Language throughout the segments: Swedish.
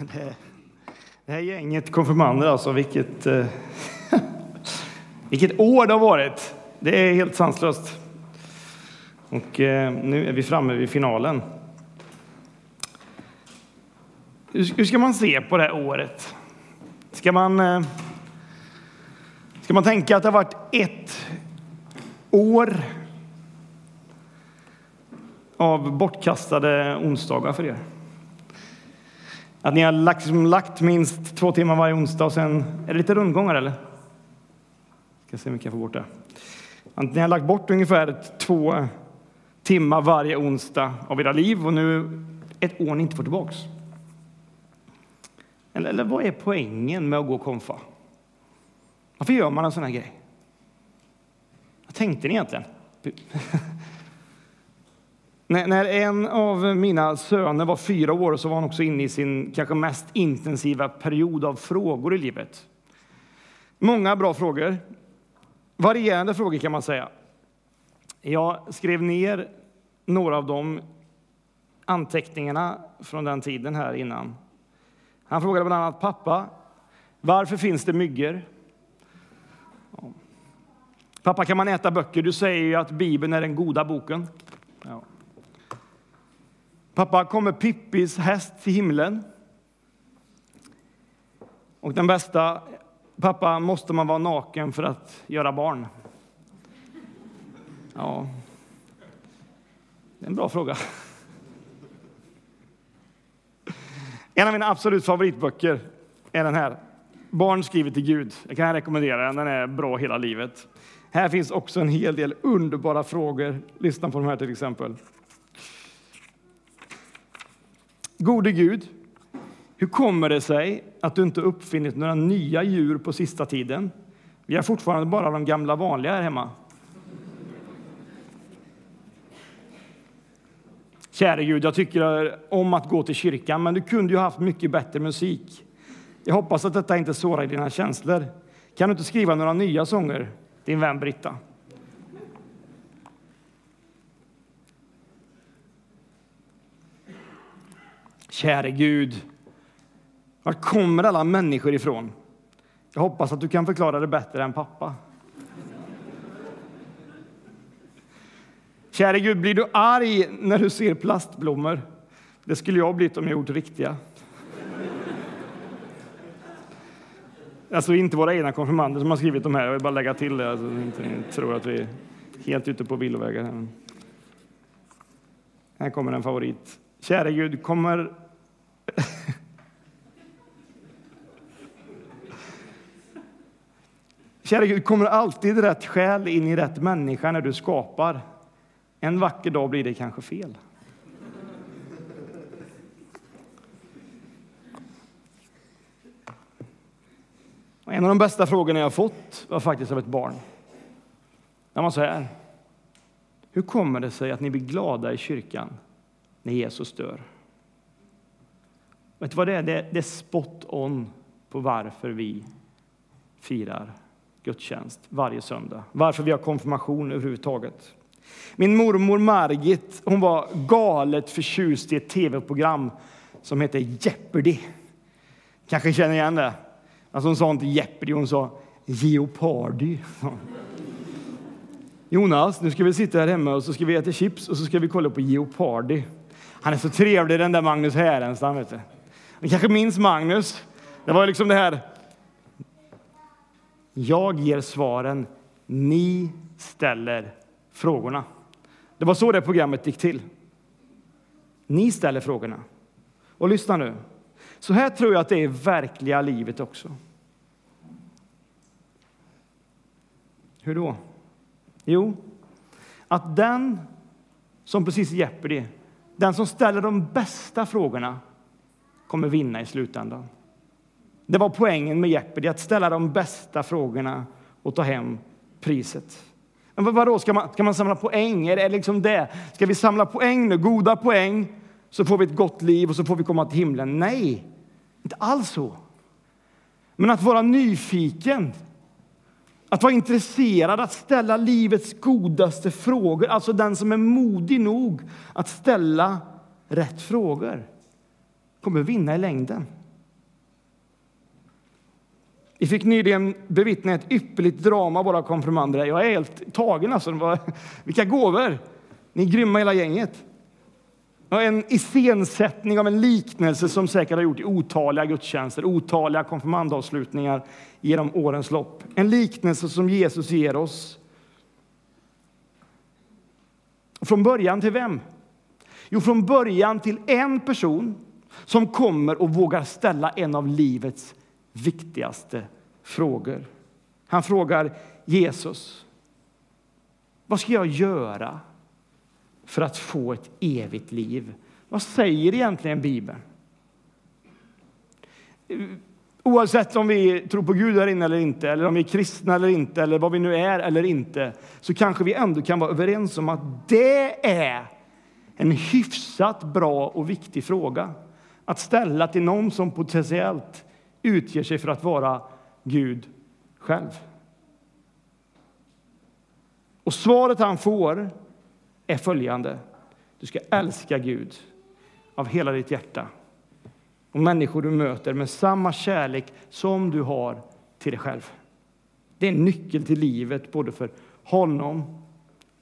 Det, det här gänget konfirmander, alltså, vilket, eh, vilket år det har varit. Det är helt sanslöst. Och eh, nu är vi framme vid finalen. Hur, hur ska man se på det här året? Ska man, eh, ska man tänka att det har varit ett år av bortkastade onsdagar för er? Att ni har lagt, liksom, lagt minst två timmar varje onsdag och sen är det lite rundgångar eller? Ska se om vi kan få bort det. Att ni har lagt bort ungefär två timmar varje onsdag av era liv och nu ett år ni inte får tillbaks. Eller, eller vad är poängen med att gå konfa? Varför gör man en sån här grej? Vad tänkte ni egentligen? När en av mina söner var fyra år så var han också inne i sin kanske mest intensiva period av frågor i livet. Många bra frågor. Varierande frågor kan man säga. Jag skrev ner några av de anteckningarna från den tiden här innan. Han frågade bland annat pappa, varför finns det myggor? Pappa, kan man äta böcker? Du säger ju att Bibeln är den goda boken. Ja. Pappa, kommer Pippis häst till himlen? Och den bästa, pappa, måste man vara naken för att göra barn? Ja, det är en bra fråga. En av mina absolut favoritböcker är den här. Barn skriver till Gud. Jag kan rekommendera den. Den är bra hela livet. Här finns också en hel del underbara frågor. Lyssna på de här till exempel. Gode Gud, hur kommer det sig att du inte uppfinnit några nya djur på sista tiden? Vi har fortfarande bara de gamla vanliga här hemma. Käre Gud, jag tycker om att gå till kyrkan, men du kunde ju haft mycket bättre musik. Jag hoppas att detta inte sårar dina känslor. Kan du inte skriva några nya sånger, din vän Britta? Käre Gud, var kommer alla människor ifrån? Jag hoppas att du kan förklara det bättre än pappa. Käre Gud, blir du arg när du ser plastblommor? Det skulle jag blivit om jag gjort riktiga. Alltså inte våra egna konfirmander som har skrivit de här. Jag vill bara lägga till det. Alltså, inte tror att vi är helt ute på villovägar. Här. här kommer en favorit. Käre Gud, kommer... Kära Gud, kommer alltid rätt själ in i rätt människa när du skapar? En vacker dag blir det kanske fel. En av de bästa frågorna jag fått var faktiskt av ett barn. Den var så här. Hur kommer det sig att ni blir glada i kyrkan när Jesus dör? Vet du vad det är? Det är spot on på varför vi firar gudstjänst varje söndag. Varför vi har konfirmation överhuvudtaget. Min mormor Margit hon var galet förtjust i ett tv-program som hette Jeopardy. Kanske känner igen det? Alltså hon sa inte Jeopardy, hon sa Geopardy. Jonas, nu ska vi sitta här hemma och så ska vi äta chips och så ska vi kolla på Geopardy. Han är så trevlig den där Magnus Härenstam, vet du. Ni kanske minns Magnus? Det var liksom det här. Jag ger svaren, ni ställer frågorna. Det var så det programmet gick till. Ni ställer frågorna. Och lyssna nu. Så här tror jag att det är i verkliga livet också. Hur då? Jo, att den som precis i Jeopardy, den som ställer de bästa frågorna kommer vinna i slutändan. Det var poängen med Jeopardy, att ställa de bästa frågorna och ta hem priset. Men vadå, ska man, ska man samla poäng? Är det liksom det? Ska vi samla poäng nu, goda poäng, så får vi ett gott liv och så får vi komma till himlen? Nej, inte alls så. Men att vara nyfiken, att vara intresserad, att ställa livets godaste frågor, alltså den som är modig nog att ställa rätt frågor, kommer vinna i längden. Vi fick nyligen bevittna ett ypperligt drama, våra konfirmander. Jag är helt tagen alltså. Vilka gåvor! Ni är grymma hela gänget. En iscensättning av en liknelse som säkert har gjort i otaliga gudstjänster, otaliga konfirmandavslutningar genom årens lopp. En liknelse som Jesus ger oss. Från början till vem? Jo, från början till en person som kommer och vågar ställa en av livets viktigaste frågor. Han frågar Jesus. Vad ska jag göra för att få ett evigt liv? Vad säger egentligen Bibeln? Oavsett om vi tror på Gud här inne eller inte, eller om vi är kristna eller inte, eller vad vi nu är eller inte, så kanske vi ändå kan vara överens om att det är en hyfsat bra och viktig fråga att ställa till någon som potentiellt utger sig för att vara Gud själv. Och svaret han får är följande. Du ska älska Gud av hela ditt hjärta och människor du möter med samma kärlek som du har till dig själv. Det är en nyckel till livet både för honom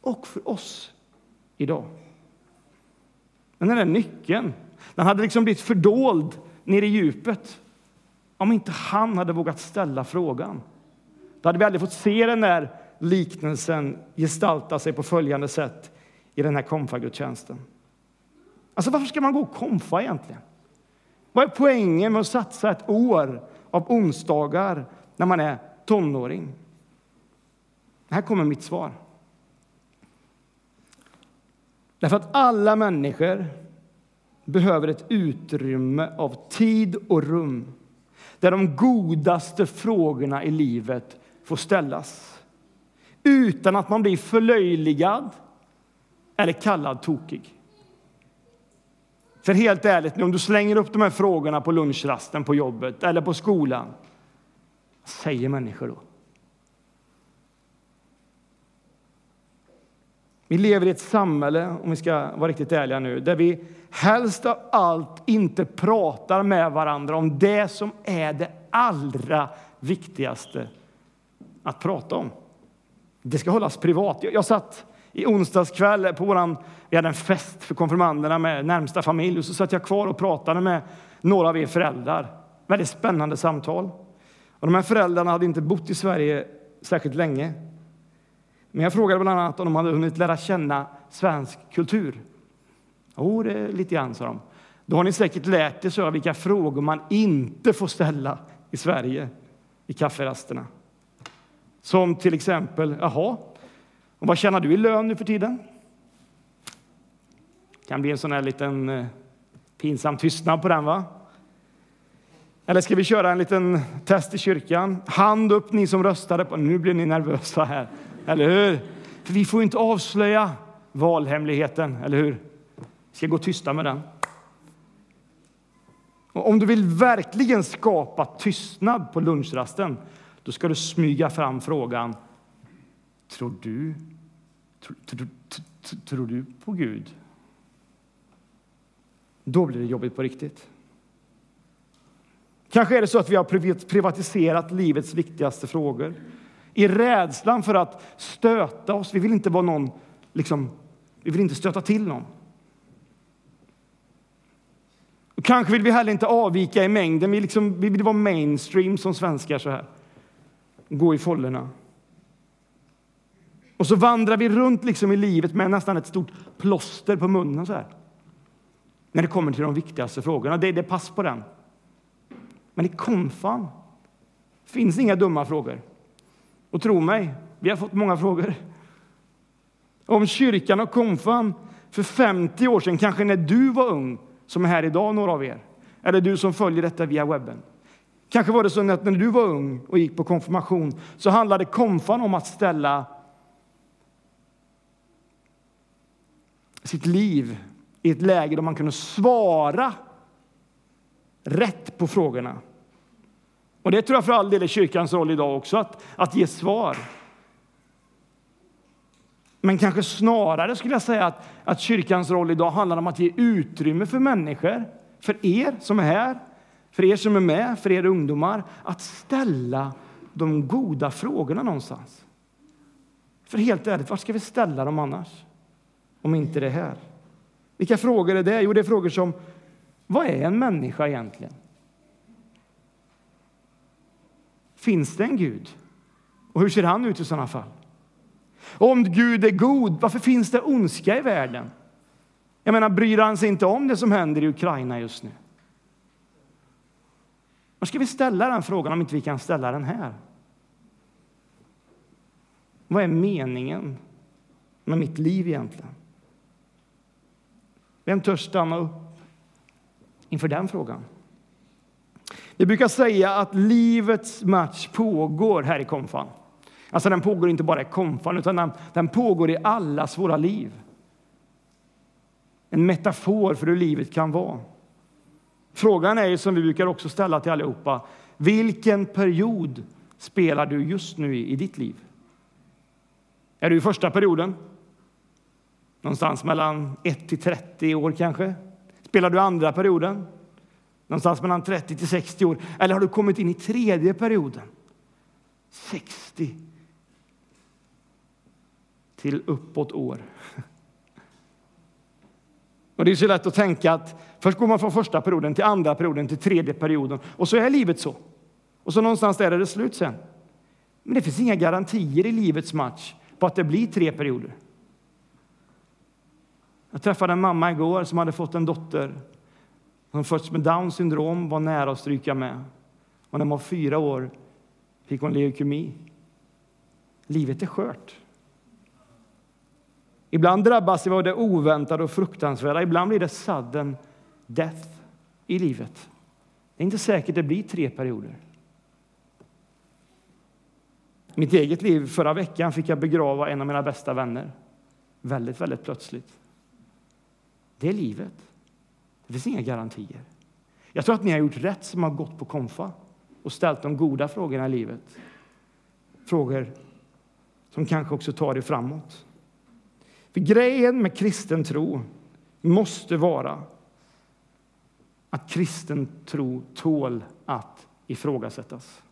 och för oss idag. Men den där nyckeln den hade liksom blivit fördold nere i djupet om inte han hade vågat ställa frågan. Då hade vi aldrig fått se den där liknelsen gestalta sig på följande sätt i den här konfagudstjänsten. Alltså, varför ska man gå och konfa egentligen? Vad är poängen med att satsa ett år av onsdagar när man är tonåring? Här kommer mitt svar. Därför att alla människor behöver ett utrymme av tid och rum där de godaste frågorna i livet får ställas utan att man blir förlöjligad eller kallad tokig. För helt ärligt, om du slänger upp de här frågorna på lunchrasten på jobbet eller på skolan, vad säger människor då? Vi lever i ett samhälle, om vi ska vara riktigt ärliga nu, där vi helst av allt inte pratar med varandra om det som är det allra viktigaste att prata om. Det ska hållas privat. Jag, jag satt i onsdags kväll på våran, vi hade en fest för konfirmanderna med närmsta familj och så satt jag kvar och pratade med några av er föräldrar. Väldigt spännande samtal. Och de här föräldrarna hade inte bott i Sverige särskilt länge. Men jag frågade bland annat om de hade hunnit lära känna svensk kultur. Jo, det är lite grann, sa de. Då har ni säkert lärt er så vilka frågor man inte får ställa i Sverige i kafferasterna. Som till exempel, jaha, och vad tjänar du i lön nu för tiden? Det kan bli en sån här liten eh, pinsam tystnad på den, va? Eller ska vi köra en liten test i kyrkan? Hand upp ni som röstade på... Nu blir ni nervösa här, eller hur? För vi får inte avslöja valhemligheten, eller hur? Vi ska gå tysta med den. Och om du vill verkligen skapa tystnad på lunchrasten, då ska du smyga fram frågan Tror du, tror, tror, tror, tror du på Gud? Då blir det jobbigt på riktigt. Kanske är det så att vi har privatiserat livets viktigaste frågor i rädslan för att stöta oss. Vi vill inte vara någon, liksom, vi vill inte stöta till någon. Och kanske vill vi heller inte avvika i mängden. Vi, liksom, vi vill vara mainstream som svenskar så här. Gå i follorna. Och så vandrar vi runt liksom i livet med nästan ett stort plåster på munnen så här. När det kommer till de viktigaste frågorna. Det, det är pass på den. Men i konfan finns inga dumma frågor. Och tro mig, vi har fått många frågor. Om kyrkan och konfan för 50 år sedan, kanske när du var ung, som är här idag, några av er, eller du som följer detta via webben. Kanske var det så att när du var ung och gick på konfirmation så handlade konfan om att ställa sitt liv i ett läge där man kunde svara rätt på frågorna. Och Det tror jag för all del är kyrkans roll idag också, att, att ge svar. Men kanske snarare skulle jag säga att, att kyrkans roll idag handlar om att ge utrymme för människor, för er som är här, för er som är med, för er ungdomar, att ställa de goda frågorna någonstans. För helt ärligt, var ska vi ställa dem annars? Om inte det här. Vilka frågor är det? Jo, det är frågor som vad är en människa egentligen? Finns det en Gud? Och hur ser han ut i sådana fall? Om Gud är god, varför finns det ondska i världen? Jag menar, bryr han sig inte om det som händer i Ukraina just nu? Var ska vi ställa den frågan om inte vi kan ställa den här? Vad är meningen med mitt liv egentligen? Vem törs stanna upp inför den frågan? Vi brukar säga att livets match pågår här i konfan. Alltså den pågår inte bara i konfan, utan den, den pågår i allas våra liv. En metafor för hur livet kan vara. Frågan är, ju, som vi brukar också ställa till allihopa, vilken period spelar du just nu i, i ditt liv? Är du i första perioden? Någonstans mellan 1 till 30 år kanske? Spelar du andra perioden? Någonstans mellan 30 till 60 år? Eller har du kommit in i tredje perioden? 60 till uppåt år. Och Det är så lätt att tänka att först går man från första perioden till andra perioden till tredje perioden och så är livet så. Och så någonstans där är det slut sen. Men det finns inga garantier i livets match på att det blir tre perioder. Jag träffade en mamma igår som hade fått en dotter som fötts med Downs syndrom, var nära att stryka med. Och när hon var fyra år fick hon leukemi. Livet är skört. Ibland drabbas vi av det oväntade och fruktansvärda. Ibland blir det sudden death i livet. Det är inte säkert det blir tre perioder. I mitt eget liv förra veckan fick jag begrava en av mina bästa vänner. Väldigt, väldigt plötsligt. Det är livet. Det finns inga garantier. Jag tror att ni har gjort rätt som har gått på konfa och ställt de goda frågorna i livet. Frågor som kanske också tar er framåt. För grejen med kristen tro måste vara att kristen tro tål att ifrågasättas.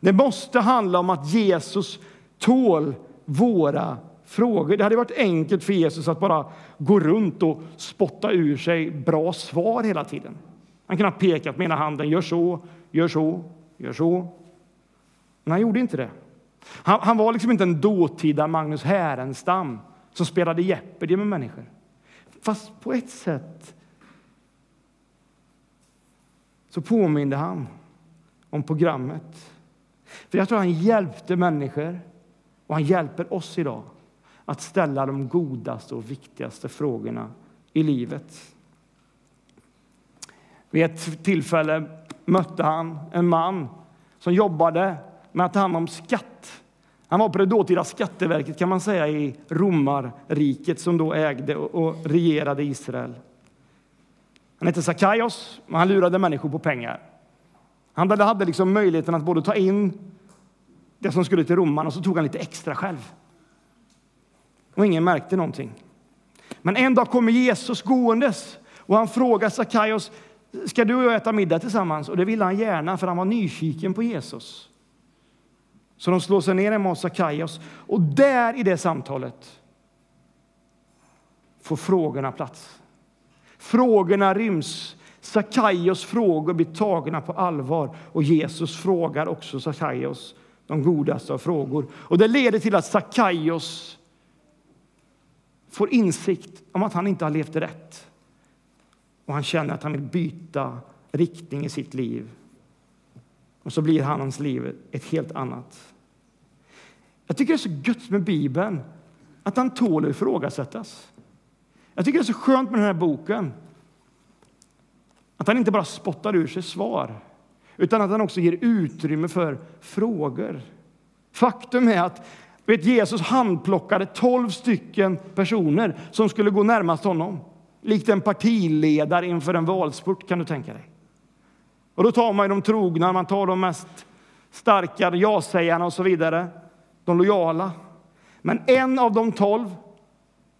Det måste handla om att Jesus tål våra frågor. Det hade varit enkelt för Jesus att bara gå runt och spotta ur sig bra svar hela tiden. Han kunde ha pekat med ena handen, gör så, gör så, gör så. Men han gjorde inte det. Han, han var liksom inte en dåtida Magnus Härenstam som spelade Jeopardy med människor. Fast på ett sätt så påminde han om programmet. För jag tror han hjälpte människor och han hjälper oss idag att ställa de godaste och viktigaste frågorna i livet. Vid ett tillfälle mötte han en man som jobbade med att ta hand om skatt han var på det dåtida Skatteverket kan man säga i romarriket som då ägde och regerade Israel. Han hette Sakaios och han lurade människor på pengar. Han hade liksom möjligheten att både ta in det som skulle till romarna och så tog han lite extra själv. Och ingen märkte någonting. Men en dag kommer Jesus gåendes och han frågar Sakaios, ska du och jag äta middag tillsammans? Och det ville han gärna för han var nyfiken på Jesus. Så de slår sig ner hemma hos Sakaios. Och där i det samtalet får frågorna plats. Frågorna ryms. Sakaios frågor blir tagna på allvar och Jesus frågar också Sakaios de godaste av frågor. Och det leder till att Sakaios får insikt om att han inte har levt rätt. Och han känner att han vill byta riktning i sitt liv. Och så blir hans liv ett helt annat. Jag tycker det är så gött med Bibeln, att han tål att ifrågasättas. Jag tycker det är så skönt med den här boken, att han inte bara spottar ur sig svar, utan att han också ger utrymme för frågor. Faktum är att vet, Jesus handplockade tolv stycken personer som skulle gå närmast honom. Likt en partiledare inför en valspurt, kan du tänka dig. Och då tar man ju de trogna, man tar de mest starka ja-sägarna och så vidare de lojala. Men en av de tolv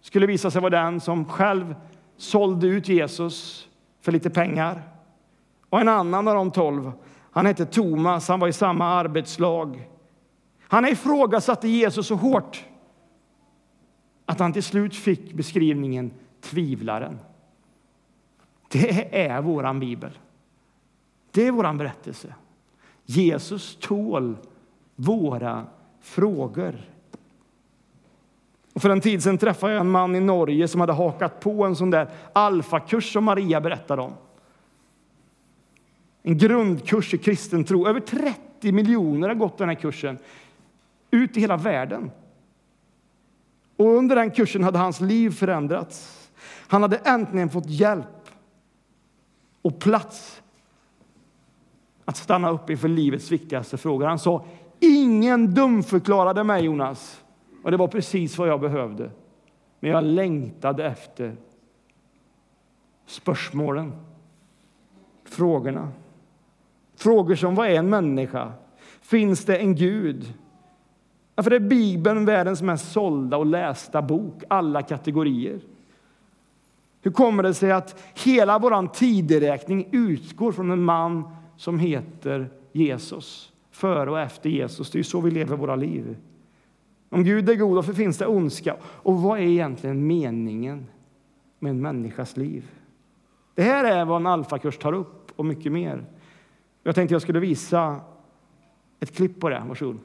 skulle visa sig vara den som själv sålde ut Jesus för lite pengar Och en annan av de tolv, han hette Thomas, han var i samma arbetslag. Han ifrågasatte Jesus så hårt att han till slut fick beskrivningen tvivlaren. Det är våran bibel. Det är vår berättelse. Jesus tål våra frågor. Och för en tid sedan träffade jag en man i Norge som hade hakat på en sån där alfakurs som Maria berättade om. En grundkurs i kristen tro. Över 30 miljoner har gått den här kursen ut i hela världen. Och under den kursen hade hans liv förändrats. Han hade äntligen fått hjälp och plats att stanna upp inför livets viktigaste frågor. Han sa, ingen dumförklarade mig Jonas. Och det var precis vad jag behövde. Men jag längtade efter spörsmålen, frågorna. Frågor som vad är en människa? Finns det en Gud? Varför är Bibeln världens mest sålda och lästa bok, alla kategorier? Hur kommer det sig att hela vår tideräkning utgår från en man som heter Jesus? Före och efter Jesus, det är ju så vi lever våra liv. Om Gud är god, varför finns det ondska? Och vad är egentligen meningen med en människas liv? Det här är vad en alfakurs tar upp och mycket mer. Jag tänkte jag skulle visa ett klipp på det. Varsågod.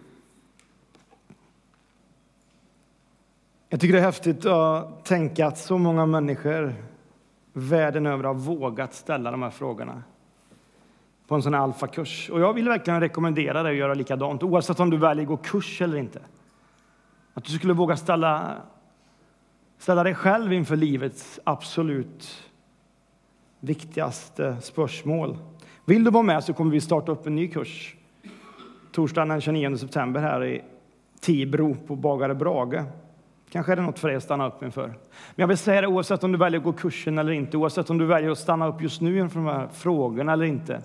Jag tycker det är häftigt att tänka att så många människor världen över har vågat ställa de här frågorna på en sån här alfakurs. Och jag vill verkligen rekommendera dig att göra likadant, oavsett om du väljer att gå kurs eller inte. Att du skulle våga ställa, ställa dig själv inför livets absolut viktigaste spörsmål. Vill du vara med så kommer vi starta upp en ny kurs torsdagen den 29 september här i Tibro på Bagare Brage. Kanske är det något för dig att stanna upp inför. Men jag vill säga det oavsett om du väljer att gå kursen eller inte, oavsett om du väljer att stanna upp just nu inför de här frågorna eller inte.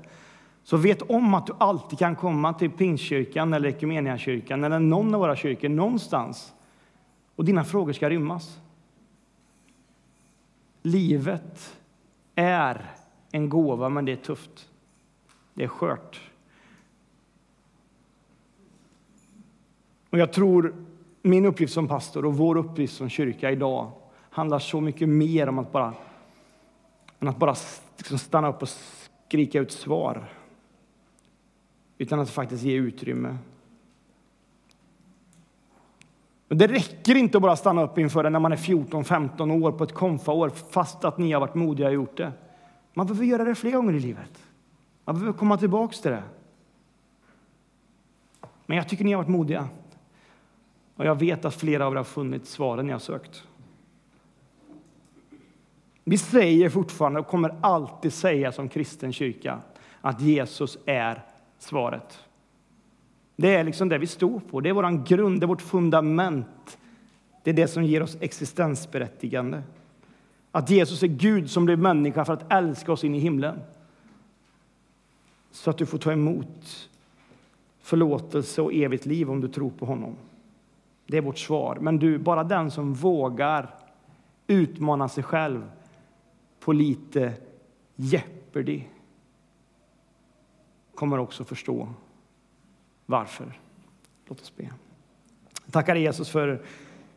Så vet om att du alltid kan komma till Pingstkyrkan eller Equmeniakyrkan eller någon av våra kyrkor någonstans och dina frågor ska rymmas. Livet är en gåva, men det är tufft. Det är skört. Och jag tror min uppgift som pastor och vår uppgift som kyrka idag handlar så mycket mer om att bara, än att bara liksom stanna upp och skrika ut svar. Utan att faktiskt ge utrymme. Men det räcker inte att bara stanna upp inför det när man är 14-15 år på ett konfaår fast att ni har varit modiga och gjort det. Man behöver göra det fler gånger i livet. Man behöver komma tillbaka till det. Men jag tycker ni har varit modiga. Och jag vet att flera av er har funnit svaren ni har sökt. Vi säger fortfarande och kommer alltid säga som kristen kyrka att Jesus är svaret. Det är liksom det vi står på. Det är vår grund, det är vårt fundament. Det är det som ger oss existensberättigande. Att Jesus är Gud som blev människa för att älska oss in i himlen. Så att du får ta emot förlåtelse och evigt liv om du tror på honom. Det är vårt svar. Men du, bara den som vågar utmana sig själv på lite Jeopardy kommer också förstå varför. Låt oss be. Jag tackar Jesus för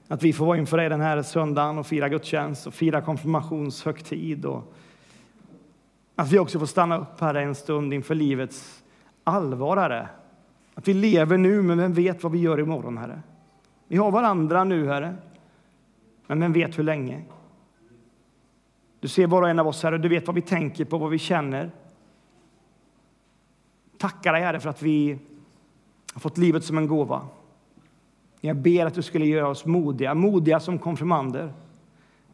att vi får vara inför dig den här söndagen och fira gudstjänst och fira konfirmationshögtid. Och att vi också får stanna upp här en stund inför livets allvar, Att vi lever nu, men vem vet vad vi gör imorgon, Herre? Vi har varandra nu, Herre. Men vem vet hur länge? Du ser var och en av oss, Herre. Du vet vad vi tänker på, vad vi känner. Tackar dig, Herre, för att vi har fått livet som en gåva. Jag ber att du skulle göra oss modiga, modiga som konfirmander.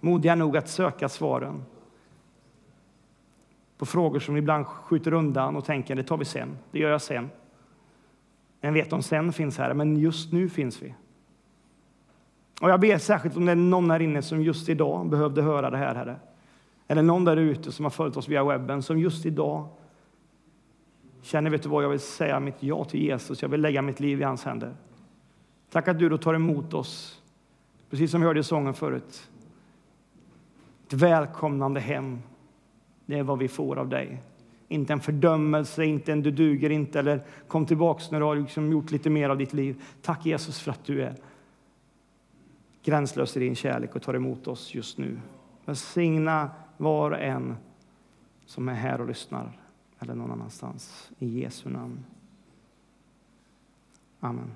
Modiga nog att söka svaren på frågor som vi ibland skjuter undan och tänker det tar vi sen, det gör jag sen. Jag vet om sen finns här, men just nu finns vi. Och jag ber särskilt om det är någon här inne som just idag behövde höra det här, Herre. Eller någon där ute som har följt oss via webben som just idag känner, vet du vad, jag vill säga mitt ja till Jesus. Jag vill lägga mitt liv i hans händer. Tack att du då tar emot oss, precis som vi hörde i sången förut. Ett välkomnande hem, det är vad vi får av dig. Inte en fördömelse, inte en du duger inte eller kom tillbaks när du har liksom gjort lite mer av ditt liv. Tack Jesus för att du är gränslös i din kärlek och tar emot oss just nu. Välsigna var och en som är här och lyssnar eller någon annanstans. I Jesu namn. Amen.